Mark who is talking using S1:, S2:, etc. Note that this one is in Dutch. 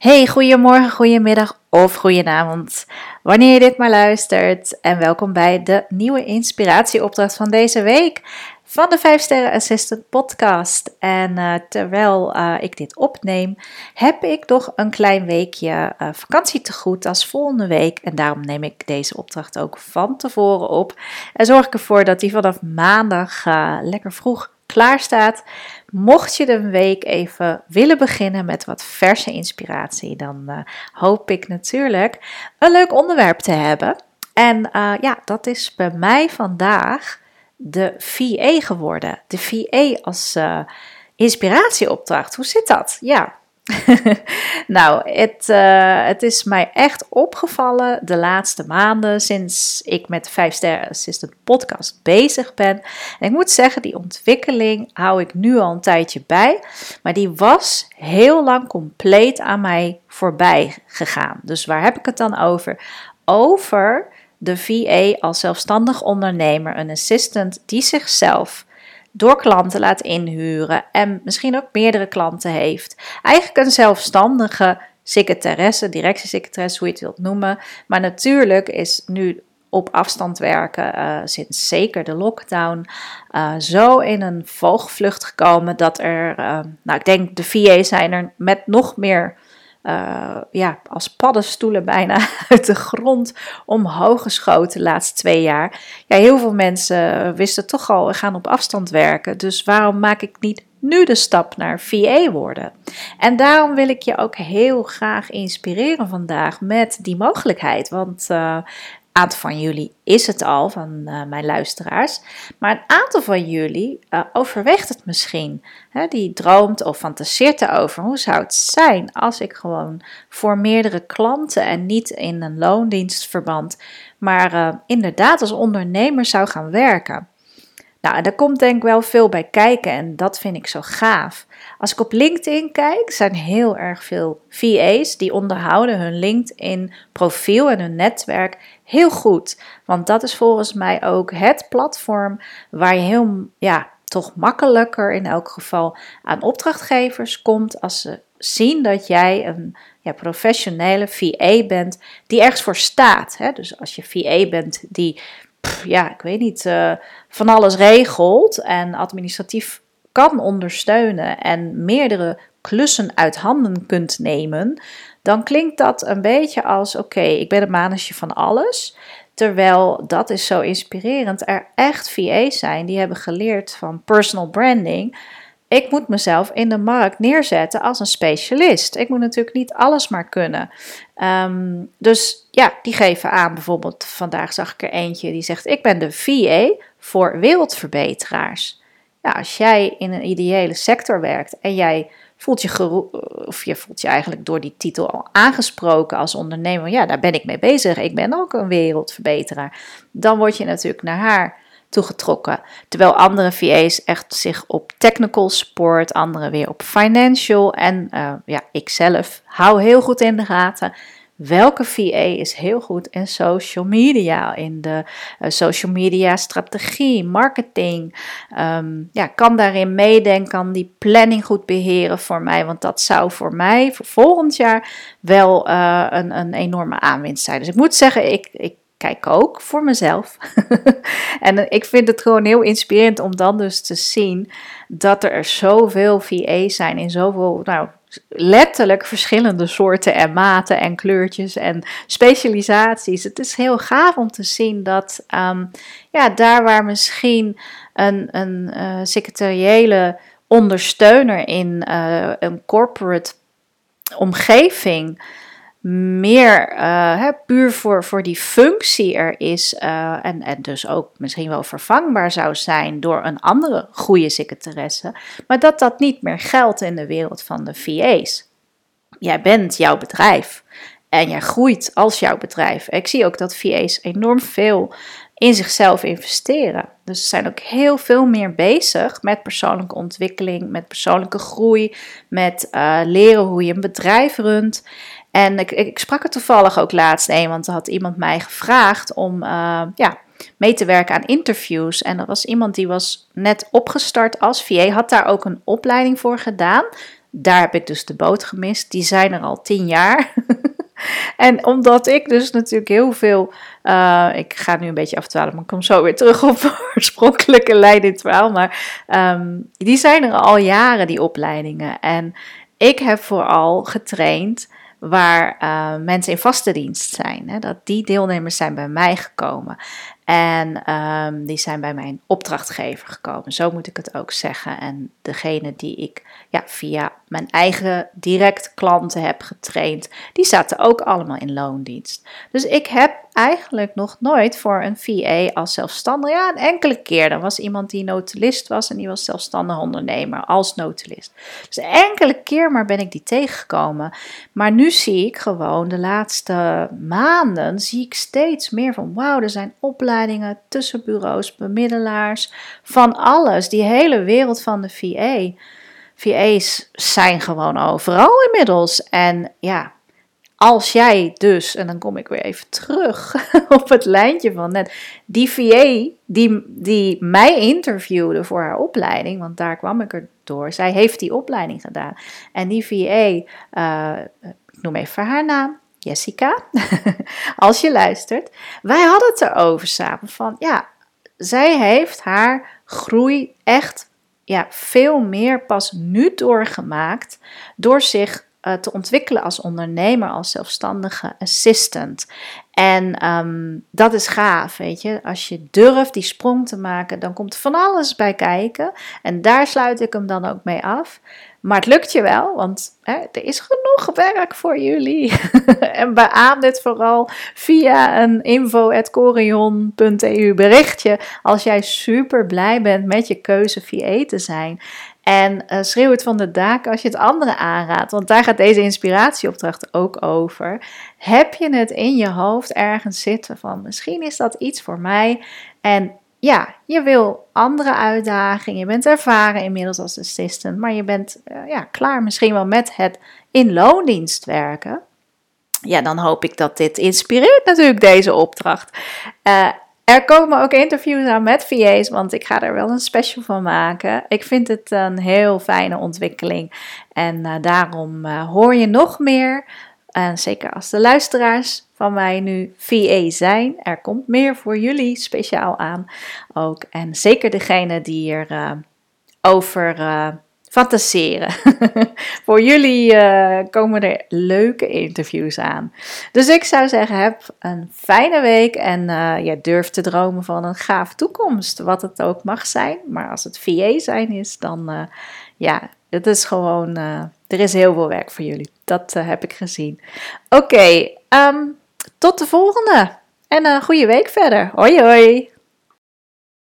S1: Hey, goedemorgen, goedemiddag of goedenavond, wanneer je dit maar luistert. En welkom bij de nieuwe inspiratieopdracht van deze week van de 5 Sterren Assistant podcast. En uh, terwijl uh, ik dit opneem, heb ik nog een klein weekje uh, vakantie te goed als volgende week. En daarom neem ik deze opdracht ook van tevoren op. En zorg ik ervoor dat die vanaf maandag lekker vroeg klaar staat. Mocht je de week even willen beginnen met wat verse inspiratie, dan uh, hoop ik natuurlijk een leuk onderwerp te hebben. En uh, ja, dat is bij mij vandaag de VA geworden. De VA als uh, inspiratieopdracht. Hoe zit dat? Ja, nou, het, uh, het is mij echt opgevallen de laatste maanden sinds ik met de 5 Sterren Assistant podcast bezig ben. En ik moet zeggen, die ontwikkeling hou ik nu al een tijdje bij. Maar die was heel lang compleet aan mij voorbij gegaan. Dus waar heb ik het dan over? Over de VA als zelfstandig ondernemer, een assistant die zichzelf door klanten laat inhuren en misschien ook meerdere klanten heeft. Eigenlijk een zelfstandige secretaresse, directiesecretaresse, hoe je het wilt noemen. Maar natuurlijk is nu op afstand werken, uh, sinds zeker de lockdown, uh, zo in een vogelvlucht gekomen dat er, uh, nou ik denk de VA zijn er met nog meer uh, ja, als paddenstoelen bijna uit de grond omhoog geschoten de laatste twee jaar. Ja, heel veel mensen wisten toch al, we gaan op afstand werken. Dus waarom maak ik niet nu de stap naar VA worden? En daarom wil ik je ook heel graag inspireren vandaag met die mogelijkheid. Want uh, aantal van jullie is het al, van uh, mijn luisteraars. Maar een aantal van jullie uh, overweegt het misschien. Hè, die droomt of fantaseert erover. Hoe zou het zijn als ik gewoon voor meerdere klanten en niet in een loondienstverband, maar uh, inderdaad als ondernemer zou gaan werken? Nou, daar komt denk ik wel veel bij kijken en dat vind ik zo gaaf. Als ik op LinkedIn kijk, zijn heel erg veel VA's die onderhouden hun LinkedIn profiel en hun netwerk heel goed. Want dat is volgens mij ook het platform waar je heel, ja, toch makkelijker in elk geval aan opdrachtgevers komt als ze zien dat jij een ja, professionele VA bent die ergens voor staat. Hè? Dus als je VA bent die, ja, ik weet niet, uh, van alles regelt en administratief kan ondersteunen en meerdere klussen uit handen kunt nemen, dan klinkt dat een beetje als: oké, ik ben een manetje van alles. Terwijl dat is zo inspirerend. Er echt VA's zijn die hebben geleerd van personal branding. Ik moet mezelf in de markt neerzetten als een specialist. Ik moet natuurlijk niet alles maar kunnen. Um, dus ja, die geven aan. Bijvoorbeeld, vandaag zag ik er eentje die zegt: Ik ben de VA voor wereldverbeteraars. Ja, als jij in een ideële sector werkt en jij voelt je, of je voelt je eigenlijk door die titel al aangesproken als ondernemer. Ja, daar ben ik mee bezig. Ik ben ook een wereldverbeteraar. Dan word je natuurlijk naar haar toegetrokken. Terwijl andere VA's echt zich op technical support, andere weer op financial. En uh, ja, ik zelf hou heel goed in de gaten welke VA is heel goed in social media, in de uh, social media strategie, marketing. Um, ja, kan daarin meedenken, kan die planning goed beheren voor mij, want dat zou voor mij voor volgend jaar wel uh, een, een enorme aanwinst zijn. Dus ik moet zeggen, ik, ik kijk ook voor mezelf. en ik vind het gewoon heel inspirerend om dan dus te zien dat er zoveel VA's zijn in zoveel, nou, letterlijk verschillende soorten en maten en kleurtjes en specialisaties. Het is heel gaaf om te zien dat um, ja, daar waar misschien een, een uh, secretariële ondersteuner in uh, een corporate omgeving meer uh, hè, puur voor, voor die functie er is uh, en, en dus ook misschien wel vervangbaar zou zijn door een andere goede secretaresse, maar dat dat niet meer geldt in de wereld van de VA's. Jij bent jouw bedrijf en jij groeit als jouw bedrijf. Ik zie ook dat VA's enorm veel in zichzelf investeren. Dus ze zijn ook heel veel meer bezig met persoonlijke ontwikkeling, met persoonlijke groei, met uh, leren hoe je een bedrijf runt. En ik, sprak er toevallig ook laatst een, want er had iemand mij gevraagd om uh, ja, mee te werken aan interviews. En dat was iemand die was net opgestart als VA, had daar ook een opleiding voor gedaan. daar heb ik dus de boot gemist. Die zijn er al tien jaar. en omdat ik dus natuurlijk heel veel. Uh, ik ga nu een beetje afdwalen, maar ik kom zo weer terug op de oorspronkelijke lijn in het. Maar um, die zijn er al jaren, die opleidingen. En ik heb vooral getraind waar uh, mensen in vaste dienst zijn. Hè, dat die deelnemers zijn bij mij gekomen. En um, die zijn bij mijn opdrachtgever gekomen. Zo moet ik het ook zeggen. En degene die ik ja, via mijn eigen direct klanten heb getraind, die zaten ook allemaal in loondienst. Dus ik heb eigenlijk nog nooit voor een VA als zelfstandig, ja, een enkele keer. Er was iemand die notulist was en die was zelfstandig ondernemer als notulist. Dus enkele keer maar ben ik die tegengekomen. Maar nu zie ik gewoon de laatste maanden, zie ik steeds meer van, wauw, er zijn opleidingen, tussenbureaus, bemiddelaars, van alles. Die hele wereld van de VA. VA's zijn gewoon overal inmiddels. En ja, als jij dus, en dan kom ik weer even terug op het lijntje van net, die VA die, die mij interviewde voor haar opleiding, want daar kwam ik er door, zij heeft die opleiding gedaan. En die VA, eh, noem even haar naam, Jessica, als je luistert, wij hadden het erover samen van, ja, zij heeft haar groei echt ja, veel meer pas nu doorgemaakt door zich uh, te ontwikkelen als ondernemer, als zelfstandige assistant. En ehm, dat is gaaf, weet je. Als je durft die sprong te maken, dan komt van alles bij kijken. En daar sluit ik hem dan ook mee af. Maar het lukt je wel, want hè, er is genoeg werk voor jullie. en beaam dit vooral via een info.corion.eu berichtje als jij super blij bent met je keuze VA te zijn. En uh, schreeuw het van de daken als je het anderen aanraadt, want daar gaat deze inspiratieopdracht ook over. Heb je het in je hoofd ergens zitten van misschien is dat iets voor mij en ja, je wil andere uitdagingen, je bent ervaren inmiddels als assistant, maar je bent uh, ja, klaar misschien wel met het in loondienst werken. Ja, dan hoop ik dat dit inspireert natuurlijk deze opdracht. Uh, er komen ook interviews aan met VA's, want ik ga er wel een special van maken. Ik vind het een heel fijne ontwikkeling en uh, daarom uh, hoor je nog meer. En zeker als de luisteraars van mij nu VA zijn, er komt meer voor jullie speciaal aan ook. En zeker degene die er uh, over fantaseren. Voor jullie uh, komen er leuke interviews aan. Dus ik zou zeggen, heb een fijne week en uh, ja, durf te dromen van een gaaf toekomst. Wat het ook mag zijn. Maar als het VA zijn is, dan uh, ja, het is gewoon, er is heel veel werk voor jullie. Dat heb ik gezien. Oké, um, tot de volgende. En een goede week verder. Hoi hoi.